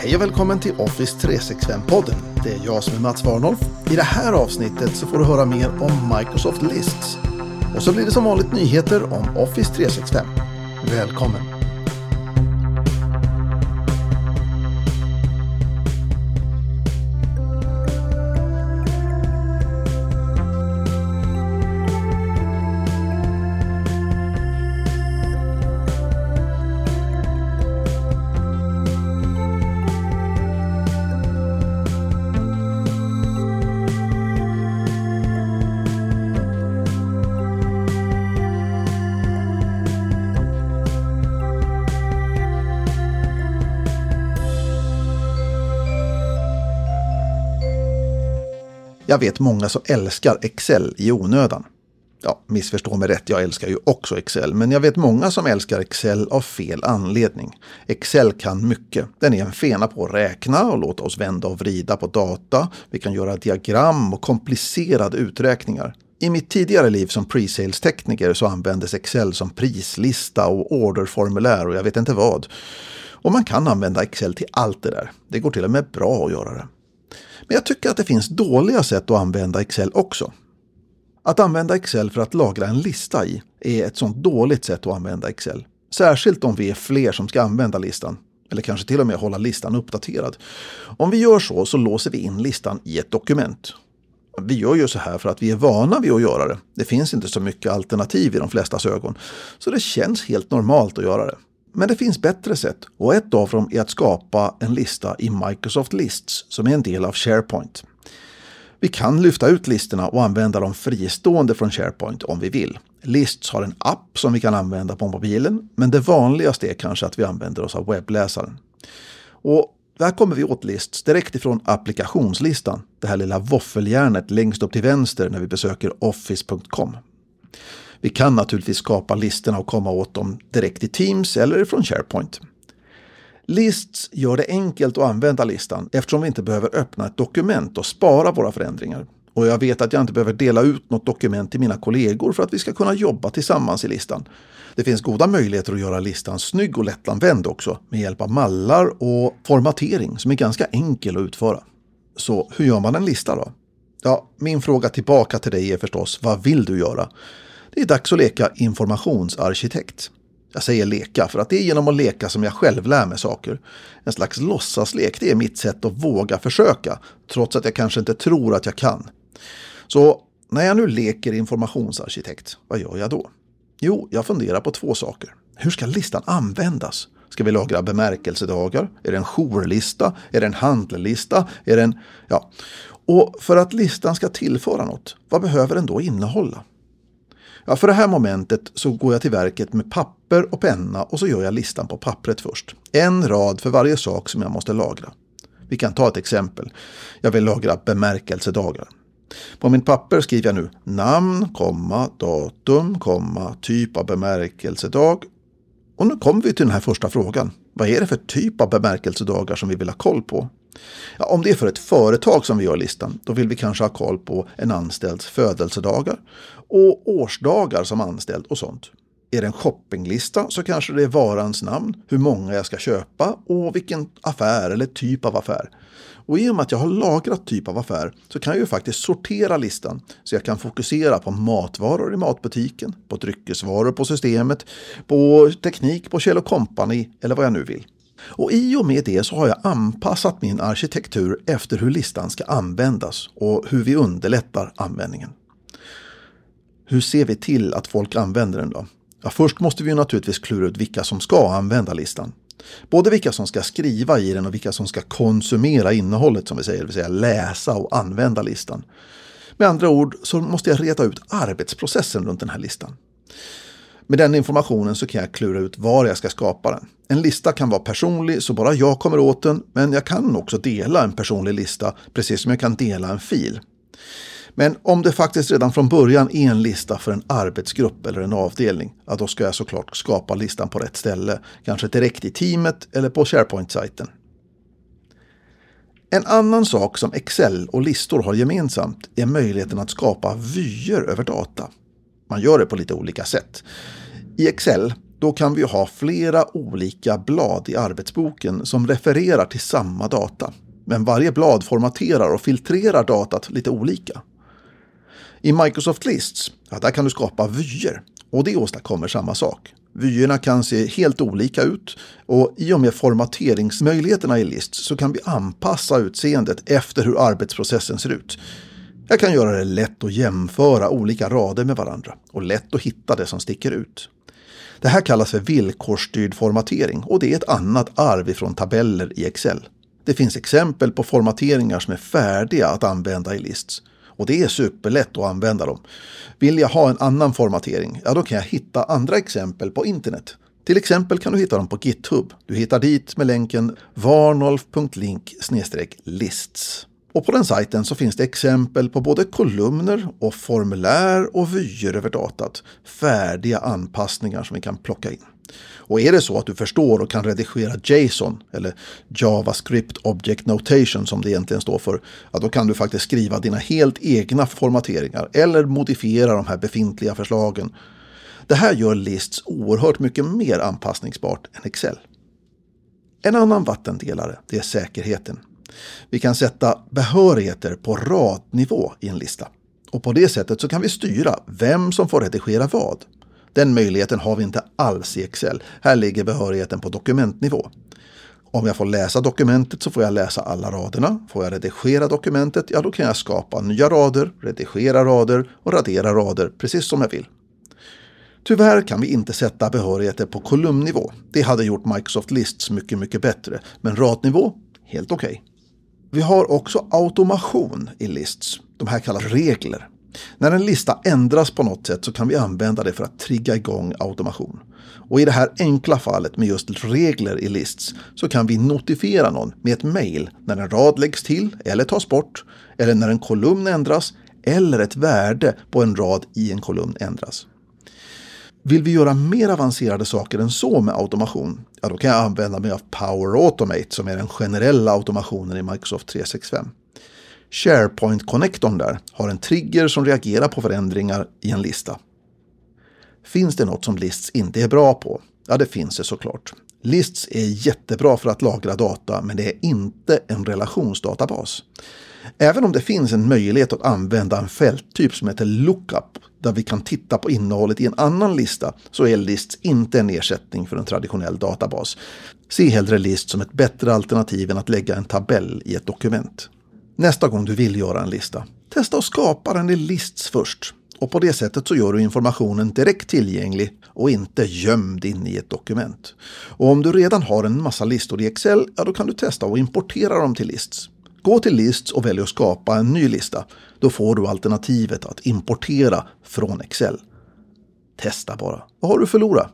Hej och välkommen till Office 365-podden. Det är jag som är Mats Warnolf. I det här avsnittet så får du höra mer om Microsoft Lists. Och så blir det som vanligt nyheter om Office 365. Välkommen! Jag vet många som älskar Excel i onödan. Ja, missförstå mig rätt, jag älskar ju också Excel, men jag vet många som älskar Excel av fel anledning. Excel kan mycket. Den är en fena på att räkna och låta oss vända och vrida på data. Vi kan göra diagram och komplicerade uträkningar. I mitt tidigare liv som pre-sales-tekniker så användes Excel som prislista och orderformulär och jag vet inte vad. Och man kan använda Excel till allt det där. Det går till och med bra att göra det. Men jag tycker att det finns dåliga sätt att använda Excel också. Att använda Excel för att lagra en lista i är ett sånt dåligt sätt att använda Excel. Särskilt om vi är fler som ska använda listan. Eller kanske till och med hålla listan uppdaterad. Om vi gör så så låser vi in listan i ett dokument. Vi gör ju så här för att vi är vana vid att göra det. Det finns inte så mycket alternativ i de flestas ögon. Så det känns helt normalt att göra det. Men det finns bättre sätt och ett av dem är att skapa en lista i Microsoft Lists som är en del av SharePoint. Vi kan lyfta ut listorna och använda dem fristående från SharePoint om vi vill. Lists har en app som vi kan använda på mobilen, men det vanligaste är kanske att vi använder oss av webbläsaren. Och där kommer vi åt Lists direkt ifrån applikationslistan, det här lilla våffeljärnet längst upp till vänster när vi besöker office.com. Vi kan naturligtvis skapa listorna och komma åt dem direkt i Teams eller från SharePoint. Lists gör det enkelt att använda listan eftersom vi inte behöver öppna ett dokument och spara våra förändringar. Och jag vet att jag inte behöver dela ut något dokument till mina kollegor för att vi ska kunna jobba tillsammans i listan. Det finns goda möjligheter att göra listan snygg och lättanvänd också med hjälp av mallar och formatering som är ganska enkel att utföra. Så hur gör man en lista då? Ja, min fråga tillbaka till dig är förstås, vad vill du göra? Det är dags att leka informationsarkitekt. Jag säger leka för att det är genom att leka som jag själv lär mig saker. En slags låtsaslek, det är mitt sätt att våga försöka, trots att jag kanske inte tror att jag kan. Så när jag nu leker informationsarkitekt, vad gör jag då? Jo, jag funderar på två saker. Hur ska listan användas? Ska vi lagra bemärkelsedagar? Är det en jourlista? Är det en handellista? Är det en... Ja. Och för att listan ska tillföra något, vad behöver den då innehålla? Ja, för det här momentet så går jag till verket med papper och penna och så gör jag listan på pappret först. En rad för varje sak som jag måste lagra. Vi kan ta ett exempel. Jag vill lagra bemärkelsedagar. På mitt papper skriver jag nu namn, komma, datum, komma, typ av bemärkelsedag. Och nu kommer vi till den här första frågan. Vad är det för typ av bemärkelsedagar som vi vill ha koll på? Ja, om det är för ett företag som vi gör listan, då vill vi kanske ha koll på en anställds födelsedagar och årsdagar som anställd och sånt. Är det en shoppinglista så kanske det är varans namn, hur många jag ska köpa och vilken affär eller typ av affär. Och i och med att jag har lagrat typ av affär så kan jag ju faktiskt sortera listan så jag kan fokusera på matvaror i matbutiken, på dryckesvaror på systemet, på teknik på Kjell Company eller vad jag nu vill. Och i och med det så har jag anpassat min arkitektur efter hur listan ska användas och hur vi underlättar användningen. Hur ser vi till att folk använder den då? Ja, först måste vi naturligtvis klura ut vilka som ska använda listan. Både vilka som ska skriva i den och vilka som ska konsumera innehållet som vi säger, det vill säga läsa och använda listan. Med andra ord så måste jag reda ut arbetsprocessen runt den här listan. Med den informationen så kan jag klura ut var jag ska skapa den. En lista kan vara personlig så bara jag kommer åt den, men jag kan också dela en personlig lista precis som jag kan dela en fil. Men om det faktiskt redan från början är en lista för en arbetsgrupp eller en avdelning, ja, då ska jag såklart skapa listan på rätt ställe, kanske direkt i teamet eller på SharePoint-sajten. En annan sak som Excel och listor har gemensamt är möjligheten att skapa vyer över data. Man gör det på lite olika sätt. I Excel då kan vi ha flera olika blad i arbetsboken som refererar till samma data. Men varje blad formaterar och filtrerar datat lite olika. I Microsoft Lists, ja, där kan du skapa vyer och det åstadkommer samma sak. Vyerna kan se helt olika ut och i och med formateringsmöjligheterna i Lists så kan vi anpassa utseendet efter hur arbetsprocessen ser ut. Jag kan göra det lätt att jämföra olika rader med varandra och lätt att hitta det som sticker ut. Det här kallas för villkorsstyrd formatering och det är ett annat arv ifrån tabeller i Excel. Det finns exempel på formateringar som är färdiga att använda i Lists. Och det är superlätt att använda dem. Vill jag ha en annan formatering, ja då kan jag hitta andra exempel på internet. Till exempel kan du hitta dem på GitHub. Du hittar dit med länken varnolf.link lists. Och på den sajten så finns det exempel på både kolumner och formulär och vyer över datat. Färdiga anpassningar som vi kan plocka in. Och är det så att du förstår och kan redigera JSON eller JavaScript Object Notation som det egentligen står för, ja, då kan du faktiskt skriva dina helt egna formateringar eller modifiera de här befintliga förslagen. Det här gör Lists oerhört mycket mer anpassningsbart än Excel. En annan vattendelare, det är säkerheten. Vi kan sätta behörigheter på radnivå i en lista. Och på det sättet så kan vi styra vem som får redigera vad. Den möjligheten har vi inte alls i Excel. Här ligger behörigheten på dokumentnivå. Om jag får läsa dokumentet så får jag läsa alla raderna. Får jag redigera dokumentet, ja då kan jag skapa nya rader, redigera rader och radera rader precis som jag vill. Tyvärr kan vi inte sätta behörigheter på kolumnnivå. Det hade gjort Microsoft Lists mycket, mycket bättre. Men radnivå, helt okej. Okay. Vi har också automation i Lists. De här kallas regler. När en lista ändras på något sätt så kan vi använda det för att trigga igång automation. Och i det här enkla fallet med just regler i lists så kan vi notifiera någon med ett mail när en rad läggs till eller tas bort, eller när en kolumn ändras, eller ett värde på en rad i en kolumn ändras. Vill vi göra mer avancerade saker än så med automation, ja då kan jag använda mig av Power Automate som är den generella automationen i Microsoft 365. SharePoint-connectorn där har en trigger som reagerar på förändringar i en lista. Finns det något som Lists inte är bra på? Ja, det finns det såklart. Lists är jättebra för att lagra data, men det är inte en relationsdatabas. Även om det finns en möjlighet att använda en fälttyp som heter lookup, där vi kan titta på innehållet i en annan lista, så är Lists inte en ersättning för en traditionell databas. Se hellre List som ett bättre alternativ än att lägga en tabell i ett dokument. Nästa gång du vill göra en lista, testa att skapa den i Lists först. Och på det sättet så gör du informationen direkt tillgänglig och inte gömd in i ett dokument. Och om du redan har en massa listor i Excel, ja då kan du testa att importera dem till Lists. Gå till Lists och välj att skapa en ny lista. Då får du alternativet att importera från Excel. Testa bara. Vad har du förlora?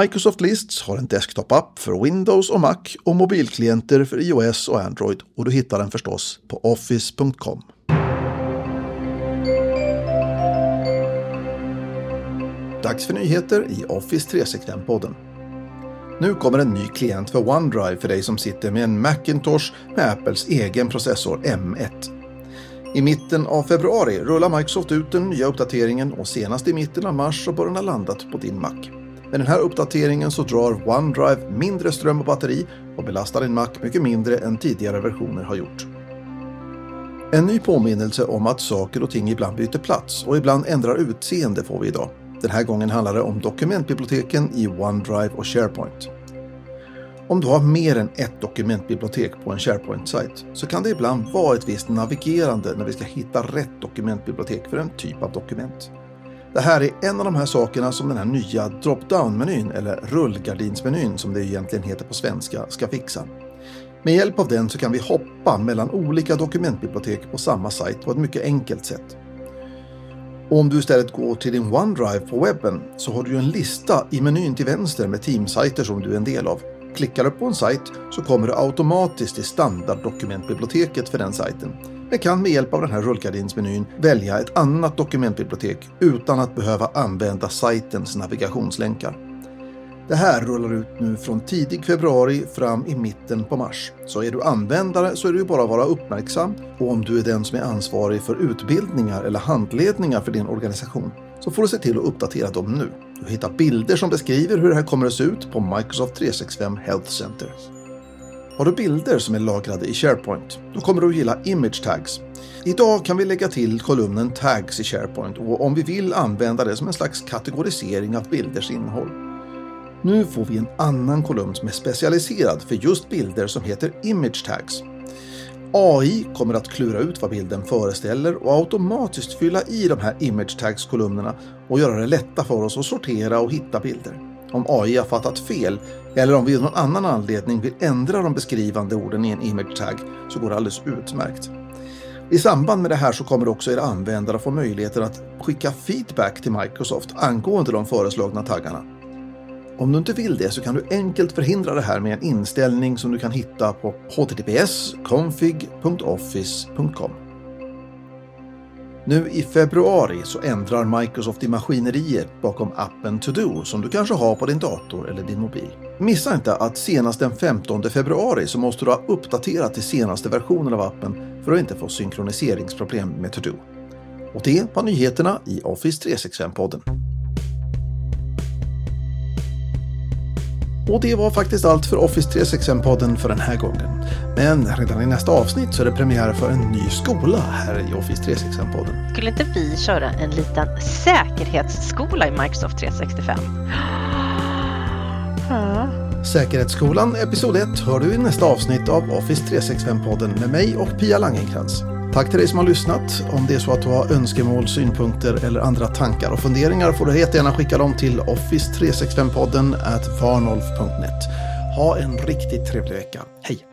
Microsoft Lists har en desktop-app för Windows och Mac och mobilklienter för iOS och Android och du hittar den förstås på office.com. Dags för nyheter i Office 365-podden. Nu kommer en ny klient för OneDrive för dig som sitter med en Macintosh med Apples egen processor M1. I mitten av februari rullar Microsoft ut den nya uppdateringen och senast i mitten av mars så bör den ha landat på din Mac. Med den här uppdateringen så drar OneDrive mindre ström och batteri och belastar din Mac mycket mindre än tidigare versioner har gjort. En ny påminnelse om att saker och ting ibland byter plats och ibland ändrar utseende får vi idag. Den här gången handlar det om dokumentbiblioteken i OneDrive och SharePoint. Om du har mer än ett dokumentbibliotek på en SharePoint-sajt så kan det ibland vara ett visst navigerande när vi ska hitta rätt dokumentbibliotek för en typ av dokument. Det här är en av de här sakerna som den här nya drop-down-menyn, eller rullgardinsmenyn som det egentligen heter på svenska, ska fixa. Med hjälp av den så kan vi hoppa mellan olika dokumentbibliotek på samma sajt på ett mycket enkelt sätt. Och om du istället går till din OneDrive på webben så har du en lista i menyn till vänster med teamsajter som du är en del av. Klickar du på en sajt så kommer du automatiskt till standarddokumentbiblioteket för den sajten men kan med hjälp av den här rullgardinsmenyn välja ett annat dokumentbibliotek utan att behöva använda sajtens navigationslänkar. Det här rullar ut nu från tidig februari fram i mitten på mars. Så är du användare så är det ju bara att vara uppmärksam och om du är den som är ansvarig för utbildningar eller handledningar för din organisation så får du se till att uppdatera dem nu. Du hittar bilder som beskriver hur det här kommer att se ut på Microsoft 365 Health Center. Har du bilder som är lagrade i SharePoint, då kommer du att gilla Image Tags. Idag kan vi lägga till kolumnen Tags i SharePoint och om vi vill använda det som en slags kategorisering av bilders innehåll. Nu får vi en annan kolumn som är specialiserad för just bilder som heter Image Tags. AI kommer att klura ut vad bilden föreställer och automatiskt fylla i de här Image Tags-kolumnerna och göra det lätta för oss att sortera och hitta bilder. Om AI har fattat fel eller om vi av någon annan anledning vill ändra de beskrivande orden i en image tag så går det alldeles utmärkt. I samband med det här så kommer också era användare få möjligheter att skicka feedback till Microsoft angående de föreslagna taggarna. Om du inte vill det så kan du enkelt förhindra det här med en inställning som du kan hitta på https config.office.com. Nu i februari så ändrar Microsoft i maskineriet bakom appen To-Do som du kanske har på din dator eller din mobil. Missa inte att senast den 15 februari så måste du ha uppdaterat till senaste versionen av appen för att inte få synkroniseringsproblem med To-Do. Och det var nyheterna i Office 365-podden. Och det var faktiskt allt för Office 365-podden för den här gången. Men redan i nästa avsnitt så är det premiär för en ny skola här i Office 365-podden. Skulle inte vi köra en liten säkerhetsskola i Microsoft 365? Ja. Säkerhetsskolan Episod 1 hör du i nästa avsnitt av Office 365-podden med mig och Pia Langenkrantz. Tack till dig som har lyssnat. Om det är så att du har önskemål, synpunkter eller andra tankar och funderingar får du jättegärna skicka dem till office365podden at varnolf.net. Ha en riktigt trevlig vecka. Hej!